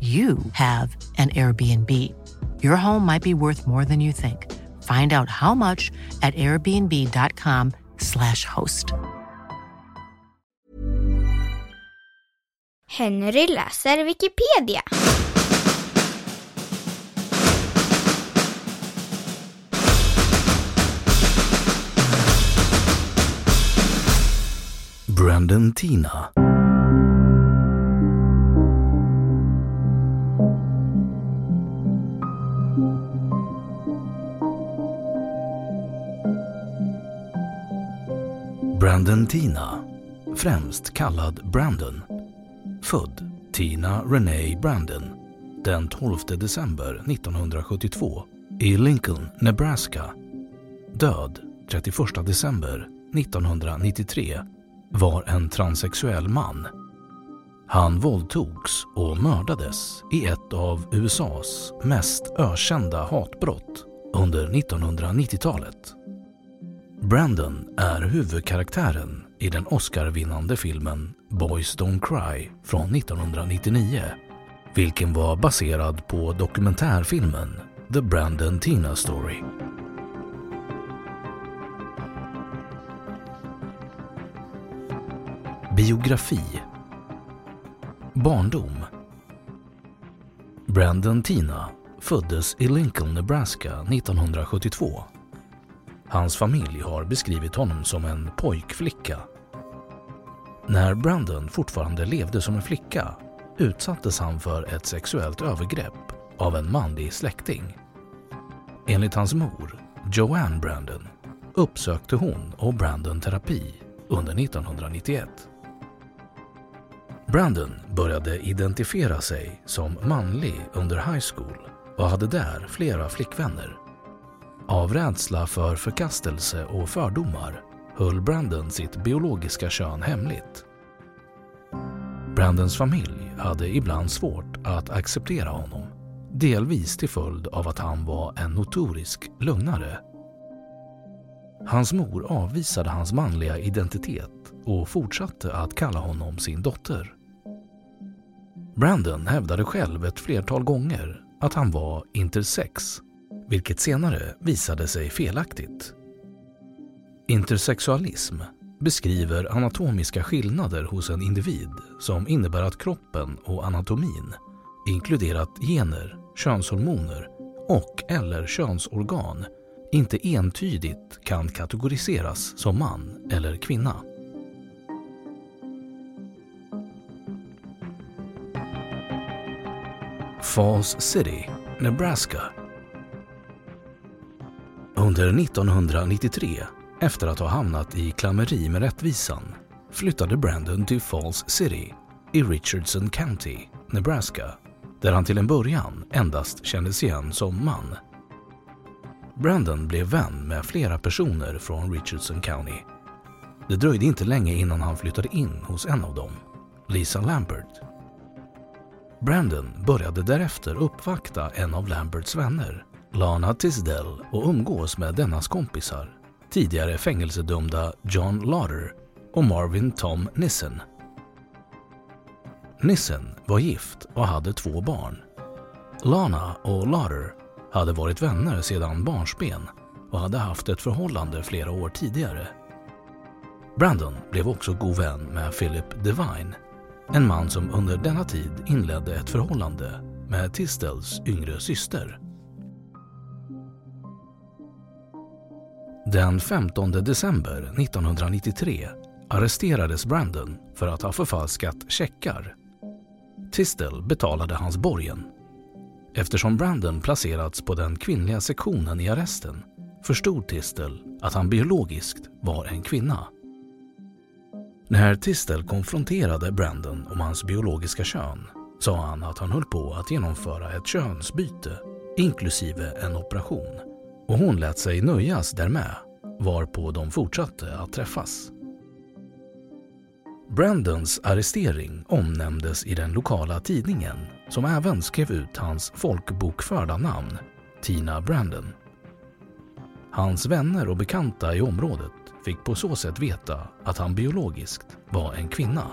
you have an Airbnb. Your home might be worth more than you think. Find out how much at airbnb.com/slash host. Henry läser Wikipedia. Brandon Tina Brandon Tina, främst kallad Brandon, född Tina Renee Brandon den 12 december 1972 i Lincoln, Nebraska. Död 31 december 1993 var en transsexuell man. Han våldtogs och mördades i ett av USAs mest ökända hatbrott under 1990-talet. Brandon är huvudkaraktären i den Oscar-vinnande filmen Boys Don't Cry från 1999, vilken var baserad på dokumentärfilmen The Brandon Tina Story. Biografi. Barndom. Brandon Tina föddes i Lincoln, Nebraska 1972 Hans familj har beskrivit honom som en pojkflicka. När Brandon fortfarande levde som en flicka utsattes han för ett sexuellt övergrepp av en manlig släkting. Enligt hans mor, Joanne Brandon, uppsökte hon och Brandon terapi under 1991. Brandon började identifiera sig som manlig under high school och hade där flera flickvänner. Av rädsla för förkastelse och fördomar höll Brandon sitt biologiska kön hemligt. Brandons familj hade ibland svårt att acceptera honom. Delvis till följd av att han var en notorisk lögnare. Hans mor avvisade hans manliga identitet och fortsatte att kalla honom sin dotter. Brandon hävdade själv ett flertal gånger att han var intersex vilket senare visade sig felaktigt. Intersexualism beskriver anatomiska skillnader hos en individ som innebär att kroppen och anatomin, inkluderat gener, könshormoner och eller könsorgan, inte entydigt kan kategoriseras som man eller kvinna. Falls City, Nebraska under 1993, efter att ha hamnat i klammeri med rättvisan, flyttade Brandon till Falls City i Richardson County, Nebraska, där han till en början endast kändes igen som man. Brandon blev vän med flera personer från Richardson County. Det dröjde inte länge innan han flyttade in hos en av dem, Lisa Lambert. Brandon började därefter uppvakta en av Lamberts vänner, Lana Tisdell, och umgås med dennas kompisar, tidigare fängelsedömda John Lauder och Marvin Tom Nissen. Nissen var gift och hade två barn. Lana och Lauder hade varit vänner sedan barnsben och hade haft ett förhållande flera år tidigare. Brandon blev också god vän med Philip Devine, en man som under denna tid inledde ett förhållande med Tistels yngre syster. Den 15 december 1993 arresterades Brandon för att ha förfalskat checkar. Tistel betalade hans borgen. Eftersom Brandon placerats på den kvinnliga sektionen i arresten förstod Tistel att han biologiskt var en kvinna. När Tistel konfronterade Brandon om hans biologiska kön sa han att han höll på att genomföra ett könsbyte inklusive en operation och hon lät sig nöjas därmed varpå de fortsatte att träffas. Brandons arrestering omnämndes i den lokala tidningen som även skrev ut hans folkbokförda namn, Tina Brandon. Hans vänner och bekanta i området fick på så sätt veta att han biologiskt var en kvinna.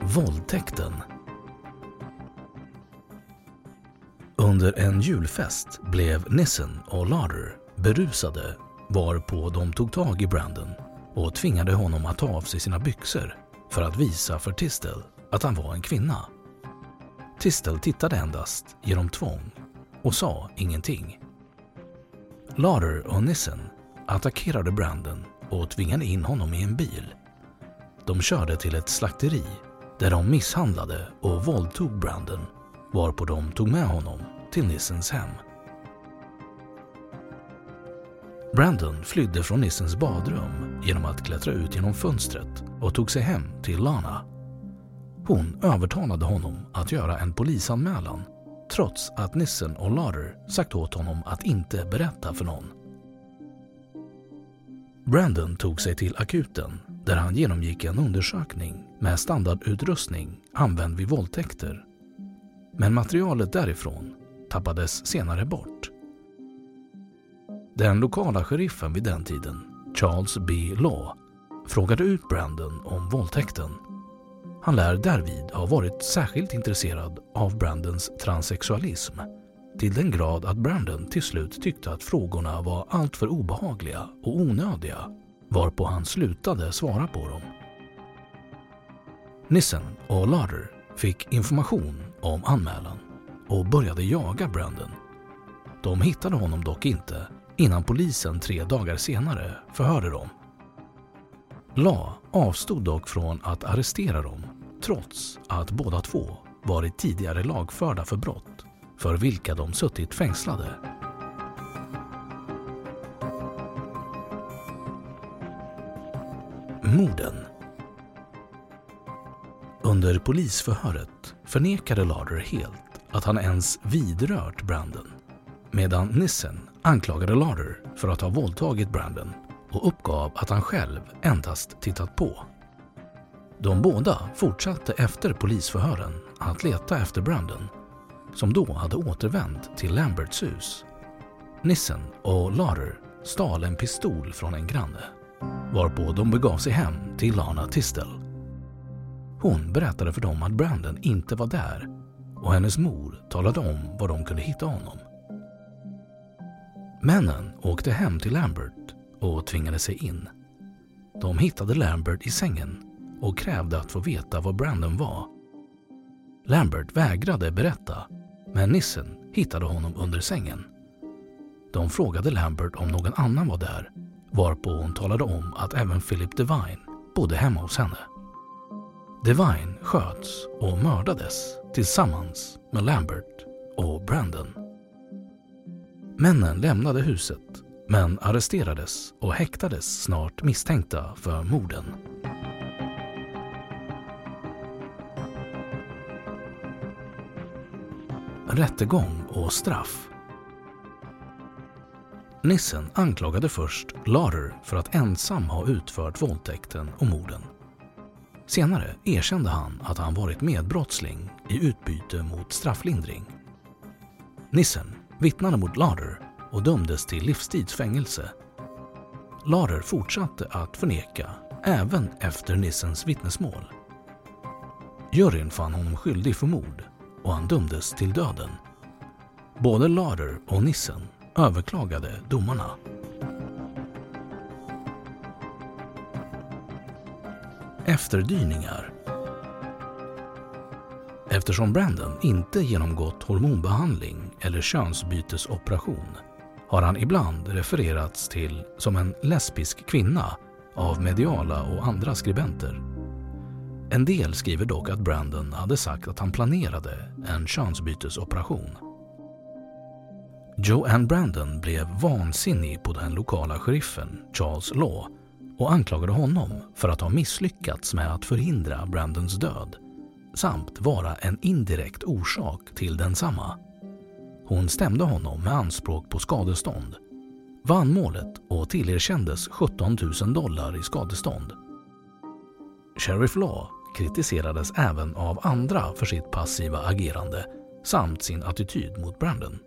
Våldtäkten Under en julfest blev Nissen och Lauder berusade varpå de tog tag i Brandon och tvingade honom att ta av sig sina byxor för att visa för Tistel att han var en kvinna. Tistel tittade endast genom tvång och sa ingenting. Lauder och Nissen attackerade Brandon och tvingade in honom i en bil. De körde till ett slakteri där de misshandlade och våldtog Brandon varpå de tog med honom till Nissens hem. Brandon flydde från Nissens badrum genom att klättra ut genom fönstret och tog sig hem till Lana. Hon övertalade honom att göra en polisanmälan trots att Nissen och Lauder sagt åt honom att inte berätta för någon. Brandon tog sig till akuten där han genomgick en undersökning med standardutrustning använd vid våldtäkter. Men materialet därifrån tappades senare bort. Den lokala sheriffen vid den tiden, Charles B. Law, frågade ut Brandon om våldtäkten. Han lär därvid ha varit särskilt intresserad av Brandons transsexualism till den grad att Brandon till slut tyckte att frågorna var alltför obehagliga och onödiga varpå han slutade svara på dem. Nissen och Larder fick information om anmälan och började jaga Brandon. De hittade honom dock inte innan polisen tre dagar senare förhörde dem. La avstod dock från att arrestera dem trots att båda två varit tidigare lagförda för brott för vilka de suttit fängslade. Morden Under polisförhöret förnekade Larder helt att han ens vidrört Brandon medan Nissen anklagade Larder för att ha våldtagit Brandon och uppgav att han själv endast tittat på. De båda fortsatte efter polisförhören att leta efter Brandon som då hade återvänt till Lamberts hus. Nissen och Larder stal en pistol från en granne varpå de begav sig hem till Lana Tistel. Hon berättade för dem att Brandon inte var där och hennes mor talade om var de kunde hitta honom. Männen åkte hem till Lambert och tvingade sig in. De hittade Lambert i sängen och krävde att få veta var Brandon var. Lambert vägrade berätta, men nissen hittade honom under sängen. De frågade Lambert om någon annan var där, varpå hon talade om att även Philip Devine bodde hemma hos henne. Devine sköts och mördades tillsammans med Lambert och Brandon. Männen lämnade huset men arresterades och häktades snart misstänkta för morden. Rättegång och straff Nissen anklagade först Lauder för att ensam ha utfört våldtäkten och morden. Senare erkände han att han varit medbrottsling i utbyte mot strafflindring. Nissen vittnade mot Lauder och dömdes till livstidsfängelse. Lauder fortsatte att förneka även efter Nissens vittnesmål. Juryn fann honom skyldig för mord och han dömdes till döden. Både Lauder och Nissen överklagade domarna. Efterdyningar Eftersom Brandon inte genomgått hormonbehandling eller könsbytesoperation har han ibland refererats till som en lesbisk kvinna av mediala och andra skribenter. En del skriver dock att Brandon hade sagt att han planerade en könsbytesoperation. Joanne Brandon blev vansinnig på den lokala sheriffen Charles Law och anklagade honom för att ha misslyckats med att förhindra Brandons död samt vara en indirekt orsak till densamma. Hon stämde honom med anspråk på skadestånd, vann målet och tillerkändes 17 000 dollar i skadestånd. Sheriff Law kritiserades även av andra för sitt passiva agerande samt sin attityd mot Brandon.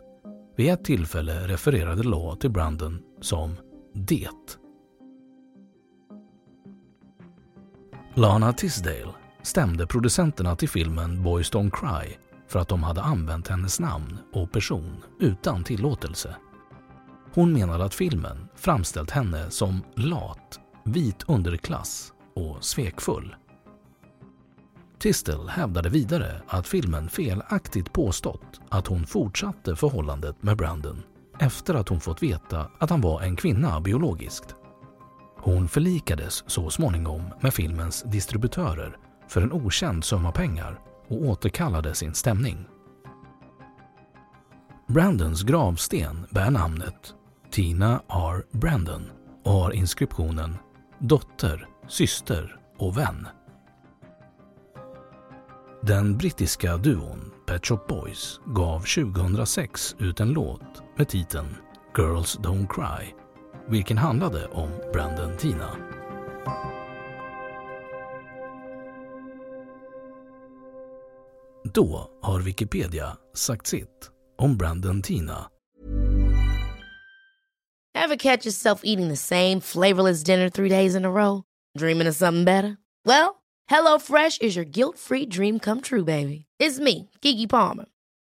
Vid ett tillfälle refererade Law till Brandon som ”det”. Lana Tisdale stämde producenterna till filmen Boys Don't Cry för att de hade använt hennes namn och person utan tillåtelse. Hon menade att filmen framställt henne som lat, vit underklass och svekfull. Tistel hävdade vidare att filmen felaktigt påstått att hon fortsatte förhållandet med Brandon efter att hon fått veta att han var en kvinna biologiskt. Hon förlikades så småningom med filmens distributörer för en okänd summa pengar och återkallade sin stämning. Brandons gravsten bär namnet Tina R. Brandon och har inskriptionen dotter, syster och vän. Den brittiska duon Pet Shop Boys gav 2006 ut en låt med titeln Girls Don't Cry, vilken handlade om branden Tina. Då har Wikipedia sagt sitt om branden Tina. Have catch yourself eating the same flavorless dinner three days in a row? Dreaming of something better? Well, Hello Fresh is your guilt-free dream come true, baby. It's me, Gigi Palmer.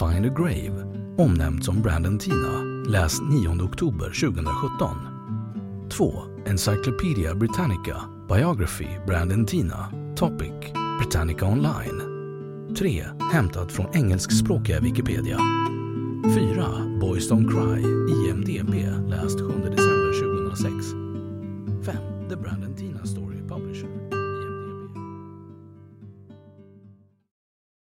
Find a Grave, omnämnd som Brandon Tina, läs 9 oktober 2017. 2. Encyclopedia Britannica, Biography, Brandon Tina, Topic, Britannica Online. 3. Hämtat från engelskspråkiga Wikipedia. 4. Boys Don't Cry, IMDB, läst 7 december 2006.